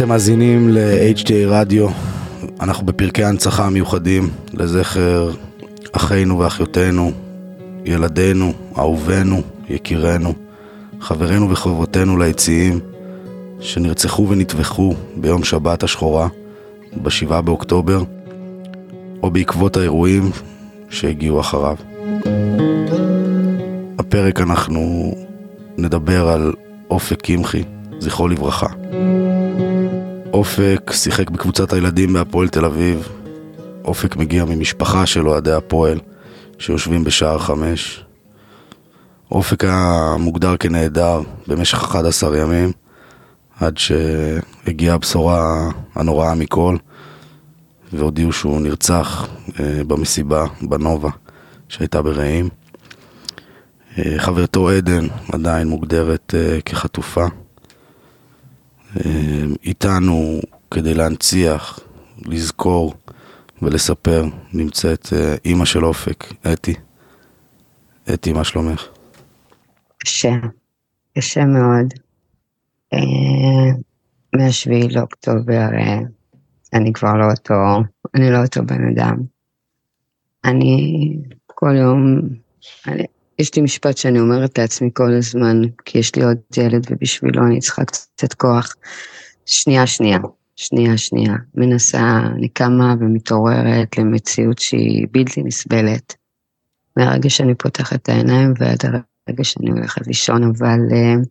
אתם מאזינים ל-HJ רדיו, אנחנו בפרקי ההנצחה המיוחדים לזכר אחינו ואחיותינו, ילדינו, אהובינו, יקירינו, חברינו וחברותינו ליציעים, שנרצחו ונטבחו ביום שבת השחורה, ב-7 באוקטובר, או בעקבות האירועים שהגיעו אחריו. הפרק אנחנו נדבר על אופק קמחי, זכרו לברכה. אופק שיחק בקבוצת הילדים בהפועל תל אביב. אופק מגיע ממשפחה של אוהדי הפועל שיושבים בשער חמש. אופק היה מוגדר כנעדר במשך 11 ימים עד שהגיעה הבשורה הנוראה מכל והודיעו שהוא נרצח אה, במסיבה בנובה שהייתה ברעים. אה, חברתו עדן עדיין מוגדרת אה, כחטופה. איתנו כדי להנציח, לזכור ולספר נמצאת אימא של אופק, אתי. אתי, מה שלומך? קשה, קשה מאוד. מהשביעי לאוקטובר אני כבר לא אותו, אני לא אותו בן אדם. אני כל יום, אני, יש לי משפט שאני אומרת לעצמי כל הזמן, כי יש לי עוד ילד ובשבילו אני צריכה קצת כוח. שנייה, שנייה, שנייה, שנייה. מנסה, אני קמה ומתעוררת למציאות שהיא בלתי נסבלת. מהרגע שאני פותחת את העיניים ועד הרגע שאני הולכת לישון, אבל uh,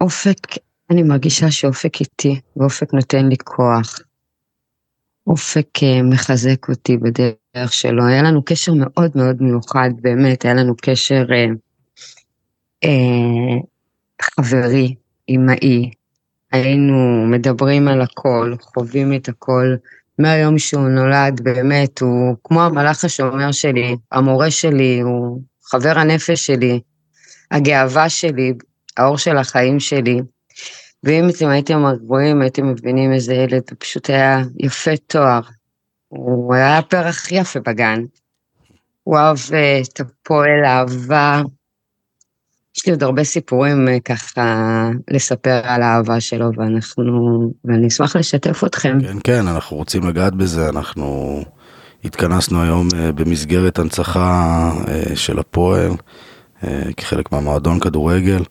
אופק אני מרגישה שאופק איתי, ואופק נותן לי כוח. אופק אה, מחזק אותי בדרך שלו. היה לנו קשר מאוד מאוד מיוחד, באמת, היה לנו קשר אה, אה, חברי, אמאי. היינו מדברים על הכל, חווים את הכל. מהיום שהוא נולד, באמת, הוא כמו המלאך השומר שלי, המורה שלי, הוא חבר הנפש שלי, הגאווה שלי, האור של החיים שלי. ואם אתם הייתם רואים, הייתם מבינים איזה ילד, הוא פשוט היה יפה תואר. הוא היה פרח יפה בגן. הוא אהב אה, את הפועל, אהבה. יש לי עוד הרבה סיפורים אה, ככה לספר על האהבה שלו, ואנחנו, ואני אשמח לשתף אתכם. כן, כן, אנחנו רוצים לגעת בזה, אנחנו התכנסנו היום אה, במסגרת הנצחה של הפועל, כחלק מהמועדון כדורגל.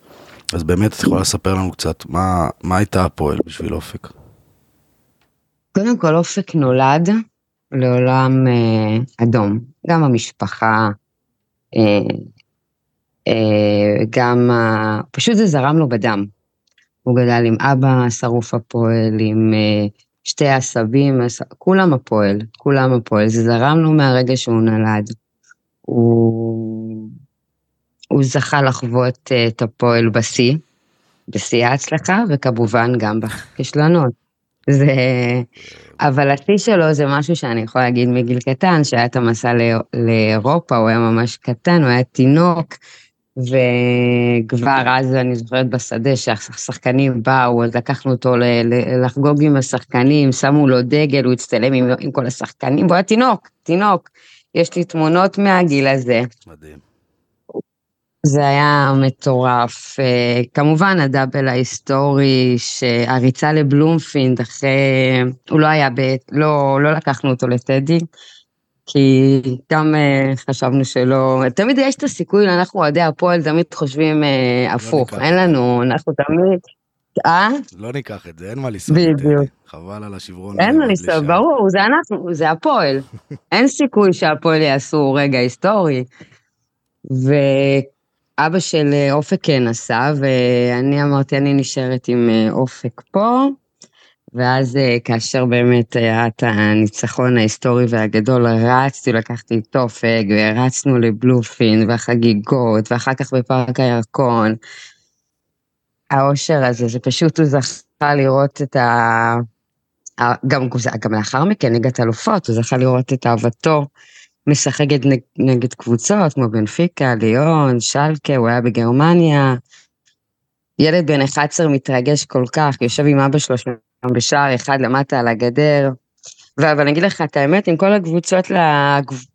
אז באמת את יכולה לספר לנו קצת מה, מה הייתה הפועל בשביל אופק? קודם כל אופק נולד לעולם אה, אדום, גם המשפחה, אה, אה, גם, אה, פשוט זה זרם לו בדם. הוא גדל עם אבא שרוף הפועל, עם שתי עשבים, כולם הפועל, כולם הפועל, זה זרם לו מהרגע שהוא נולד. הוא הוא זכה לחוות את הפועל בשיא, בשיא ההצלחה, וכמובן גם בכישלונות. זה... אבל השיא שלו זה משהו שאני יכולה להגיד מגיל קטן, שהיה את המסע לאירופה, הוא היה ממש קטן, הוא היה תינוק, וכבר אז אני זוכרת בשדה שהשחקנים באו, אז לקחנו אותו לחגוג עם השחקנים, שמו לו דגל, הוא הצטלם עם, עם כל השחקנים, והוא היה תינוק, תינוק. יש לי תמונות מהגיל הזה. מדהים. זה היה מטורף. אה, כמובן הדאבל ההיסטורי, שהריצה לבלומפינד אחרי, הוא לא היה, ב... לא, לא לקחנו אותו לטדי, כי גם אה, חשבנו שלא, תמיד יש את הסיכוי, אנחנו אוהדי הפועל תמיד חושבים אה, לא הפוך, אין לנו, אנחנו תמיד, אה? לא ניקח את זה, אין מה לנסוע. בדיוק. חבל על השברון. אין מה לנסוע, ברור, זה אנחנו, זה הפועל. אין סיכוי שהפועל יעשו רגע היסטורי. ו... אבא של אה, אופק כן נסע, ואני אמרתי, אני נשארת עם אה, אופק פה, ואז אה, כאשר באמת היה את הניצחון ההיסטורי והגדול, רצתי, לקחתי את אופק, ורצנו לבלופין, והחגיגות, ואחר כך בפארק הירקון. האושר הזה, זה פשוט, הוא זכה לראות את ה... גם, גם לאחר מכן, ליגת אלופות, הוא זכה לראות את אהבתו משחקת נג, נגד קבוצות כמו בנפיקה, ליאון, שלקה, הוא היה בגרמניה. ילד בן 11 מתרגש כל כך, יושב עם אבא שלו שם בשער אחד למטה על הגדר. אבל אני אגיד לך את האמת, עם כל הקבוצות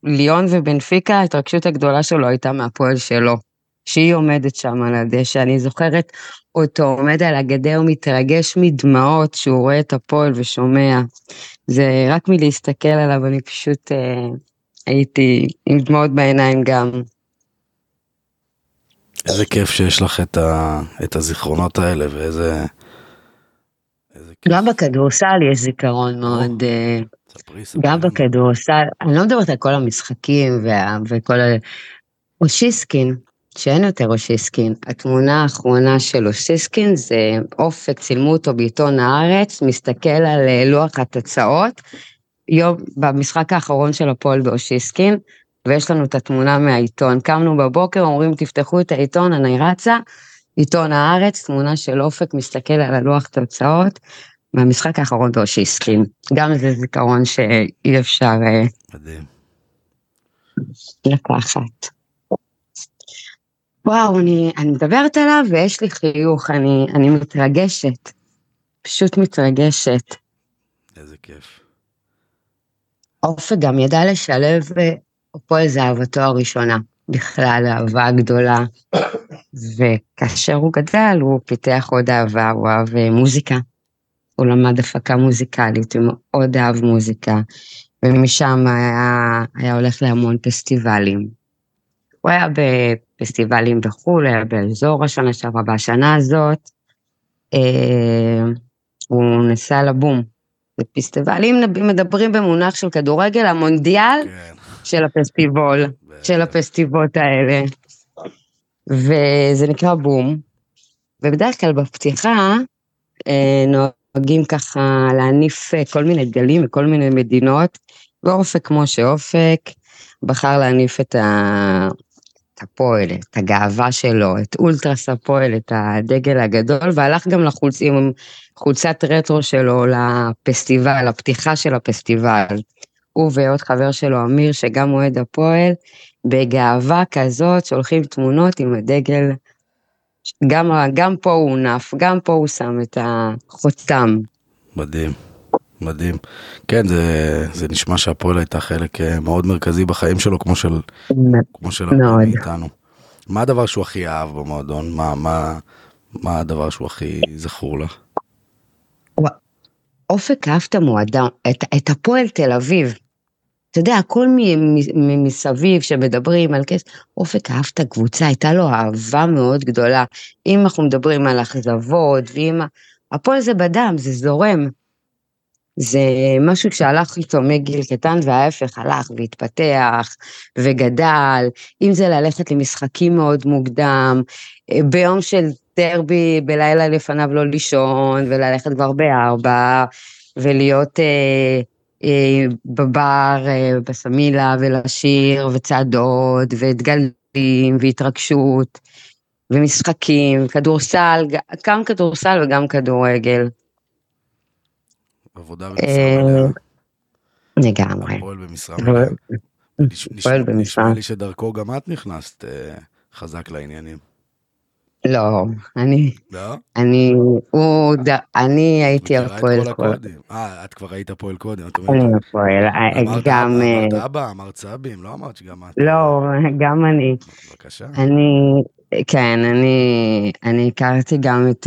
לליון ובנפיקה, ההתרגשות הגדולה שלו הייתה מהפועל שלו. שהיא עומדת שם על הדשא, אני זוכרת אותו עומד על הגדר, מתרגש מדמעות שהוא רואה את הפועל ושומע. זה רק מלהסתכל עליו, אני פשוט אה, הייתי עם דמעות בעיניים גם. איזה כיף שיש לך את, ה, את הזיכרונות האלה ואיזה... גם בכדורסל יש זיכרון מאוד... אה. גם בכדורסל, אני לא מדברת על כל המשחקים וה, וכל ה... אושיסקין, שאין יותר אושיסקין. התמונה האחרונה של אושיסקין זה אופק, צילמו אותו בעיתון הארץ, מסתכל על אה, לוח התוצאות, יום, במשחק האחרון של הפועל באושיסקין, ויש לנו את התמונה מהעיתון. קמנו בבוקר, אומרים תפתחו את העיתון, אני רצה, עיתון הארץ, תמונה של אופק, מסתכל על הלוח תוצאות, מהמשחק האחרון באושיסקין. גם זה זיכרון שאי אפשר אה, מדהים. לקחת. וואו, אני, אני מדברת עליו ויש לי חיוך, אני, אני מתרגשת. פשוט מתרגשת. איזה כיף. אופק גם ידע לשלב, הפועל זה אהבתו הראשונה, בכלל אהבה גדולה. וכאשר הוא גדל, הוא פיתח עוד אהבה, הוא אהב אה, מוזיקה. הוא למד הפקה מוזיקלית, הוא מאוד אהב מוזיקה, ומשם היה, היה הולך להמון פסטיבלים. הוא היה בפסטיבלים בחו"ל, היה באזור השנה שעברה, בשנה הזאת אה, הוא נסע לבום. בפסטיבלים מדברים במונח של כדורגל, המונדיאל כן. של הפסטיבול, של הפסטיבות האלה. וזה נקרא בום. ובדרך כלל בפתיחה אה, נוהגים ככה להניף אה, כל מיני דגלים מכל מיני מדינות, ואופק כמו שאופק בחר להניף את, ה... הפועל, את הגאווה שלו, את אולטרס הפועל, את הדגל הגדול, והלך גם לחולצ... עם חולצת רטרו שלו לפסטיבל, לפתיחה של הפסטיבל. הוא ועוד חבר שלו, אמיר, שגם אוהד הפועל, בגאווה כזאת, שולחים תמונות עם הדגל. גם, גם פה הוא נף, גם פה הוא שם את החותם. מדהים. מדהים. כן, זה, זה נשמע שהפועל הייתה חלק אה, מאוד מרכזי בחיים שלו, כמו של, כמו של הרבה מאיתנו. מה הדבר שהוא הכי אהב במועדון? מה, מה, מה הדבר שהוא הכי זכור לך? אופק אהב את המועדון, את, את הפועל תל אביב. אתה יודע, הכל מסביב שמדברים על כסף, אופק אהב את הקבוצה, הייתה לו אהבה מאוד גדולה. אם אנחנו מדברים על אכזבות, ואם... הפועל זה בדם, זה זורם. זה משהו שהלך איתו מגיל קטן וההפך הלך והתפתח וגדל, אם זה ללכת למשחקים מאוד מוקדם, ביום של דרבי בלילה לפניו לא לישון וללכת כבר בארבע ולהיות אה, אה, בבר אה, בסמילה ולשיר וצעדות ודגלים והתרגשות ומשחקים, כדורסל, גם כדורסל וגם כדורגל. עבודה במשרה אה, מלאה. לגמרי. פועל במשרה מלאה. פועל במשרה. נשמע לי שדרכו גם את נכנסת אה, חזק לעניינים. לא, אני, לא? אני, הוא, אני הייתי הפועל קודם. אה, את כבר היית הפועל קודם. אני הפועל, אה, גם... אמרת אבא, אמרת סבים, לא אמרת שגם את. לא, גם אני. בבקשה. אני, כן, אני, אני הכרתי גם את,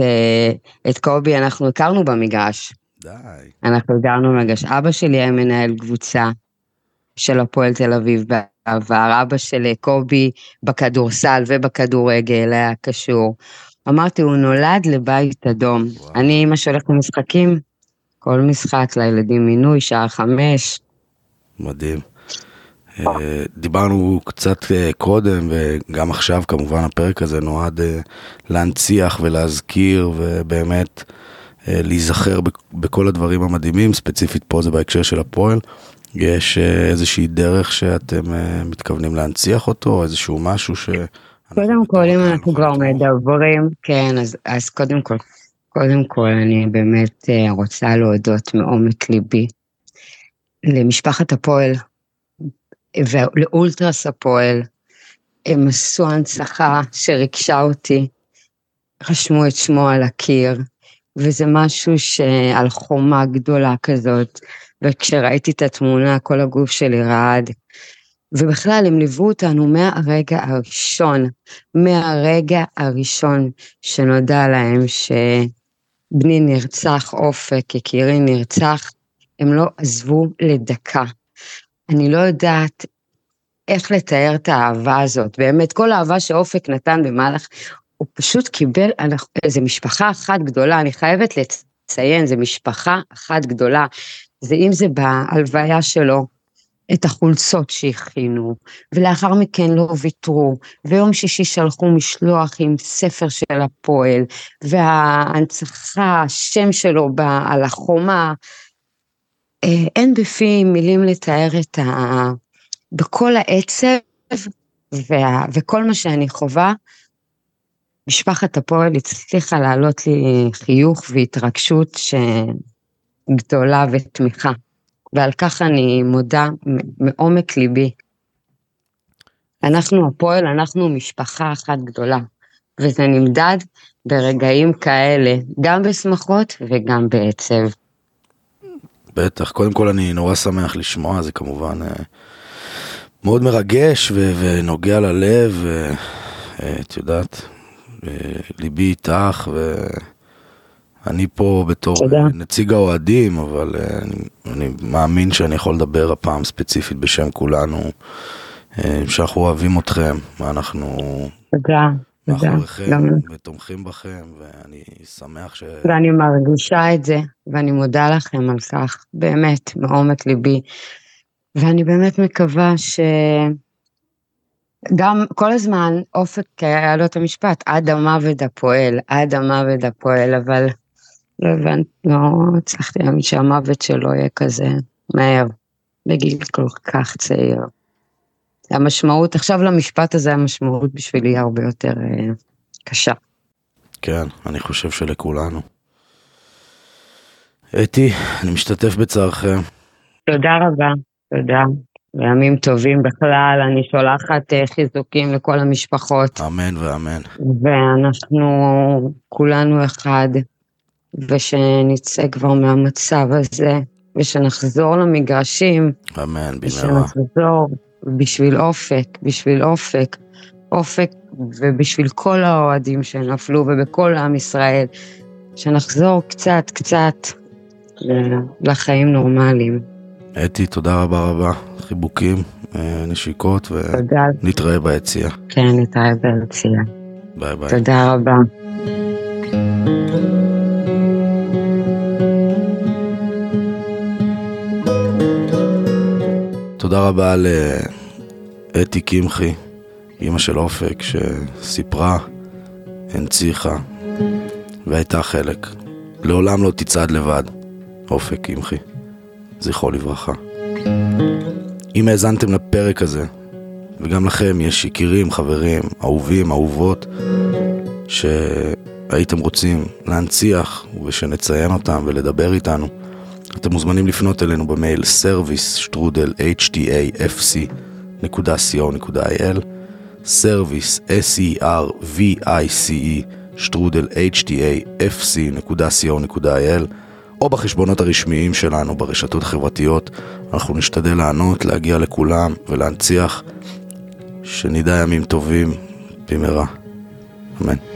את קובי, אנחנו הכרנו במגרש. די. אנחנו גרנו מגש. אבא שלי היה מנהל קבוצה של הפועל תל אביב בעבר, אבא של קובי בכדורסל ובכדורגל היה קשור. אמרתי, הוא נולד לבית אדום. וואו. אני אימא שהולכת למשחקים, כל משחק לילדים מינוי, שעה חמש. מדהים. אה, דיברנו קצת אה, קודם וגם עכשיו כמובן הפרק הזה נועד אה, להנציח ולהזכיר ובאמת להיזכר בכל הדברים המדהימים, ספציפית פה זה בהקשר של הפועל. יש אה, איזושהי דרך שאתם אה, מתכוונים להנציח אותו, איזשהו משהו ש... קודם כל, אם אנחנו כבר מדברים, כן, אז, אז קודם כל, קודם כל אני באמת רוצה להודות מעומק ליבי למשפחת הפועל ולאולטרס הפועל. הם עשו הנצחה שריגשה אותי, רשמו את שמו על הקיר, וזה משהו שעל חומה גדולה כזאת, וכשראיתי את התמונה, כל הגוף שלי רעד. ובכלל הם ליוו אותנו מהרגע הראשון, מהרגע הראשון שנודע להם שבני נרצח, אופק, יקירי נרצח, הם לא עזבו לדקה. אני לא יודעת איך לתאר את האהבה הזאת, באמת, כל האהבה שאופק נתן במהלך, הוא פשוט קיבל, איזה משפחה אחת גדולה, אני חייבת לציין, זו משפחה אחת גדולה. זה אם זה בהלוויה שלו, את החולצות שהכינו, ולאחר מכן לא ויתרו, ויום שישי שלחו משלוח עם ספר של הפועל, וההנצחה, השם שלו על החומה, אה, אין בפי מילים לתאר את ה... בכל העצב וה... וכל מה שאני חווה, משפחת הפועל הצליחה להעלות לי חיוך והתרגשות גדולה ותמיכה. ועל כך אני מודה מעומק ליבי. אנחנו הפועל, אנחנו משפחה אחת גדולה, וזה נמדד ברגעים כאלה, גם בשמחות וגם בעצב. בטח, קודם כל אני נורא שמח לשמוע, זה כמובן אה, מאוד מרגש ונוגע ללב, אה, יודעת, אה, ליבי איתך, ואני פה בתור תודה. נציג האוהדים, אבל אני, אני מאמין שאני יכול לדבר הפעם ספציפית בשם כולנו, שאנחנו אוהבים אתכם, ואנחנו... תודה. מאחוריכם ותומכים בכם, ואני שמח ש... ואני מרגישה את זה, ואני מודה לכם על כך, באמת, מעומק ליבי. ואני באמת מקווה ש... גם כל הזמן אופק היה לו את המשפט, עד המוות הפועל, עד המוות הפועל, אבל לא הבנתי, לא הצלחתי להאמין שהמוות שלו יהיה כזה מהר, בגיל כל כך צעיר. המשמעות, עכשיו למשפט הזה המשמעות בשבילי הרבה יותר אה, קשה. כן, אני חושב שלכולנו. אתי, אני משתתף בצערכם. תודה רבה, תודה. וימים טובים בכלל, אני שולחת אה, חיזוקים לכל המשפחות. אמן ואמן. ואנחנו כולנו אחד, ושנצא כבר מהמצב הזה, ושנחזור למגרשים. אמן, במהרה. ושנחזור בשביל אופק, בשביל אופק, אופק ובשביל כל האוהדים שנפלו ובכל עם ישראל, שנחזור קצת קצת לחיים נורמליים. אתי, תודה רבה רבה, חיבוקים, אה, נשיקות, ונתראה ביציאה. כן, נתראה ביציאה. ביי ביי. תודה רבה. תודה רבה לאתי קמחי, אימא של אופק, שסיפרה, הנציחה והייתה חלק. לעולם לא תצעד לבד, אופק קמחי, זכרו לברכה. אם האזנתם לפרק הזה, וגם לכם יש יקירים, חברים, אהובים, אהובות, שהייתם רוצים להנציח ושנציין אותם ולדבר איתנו, אתם מוזמנים לפנות אלינו במייל service שטרודל hdafc.co.il service s-e-r-v-i-c-e שטרודל hdafc.co.il או בחשבונות הרשמיים שלנו ברשתות החברתיות. אנחנו נשתדל לענות, להגיע לכולם ולהנציח שנדע ימים טובים במהרה. אמן.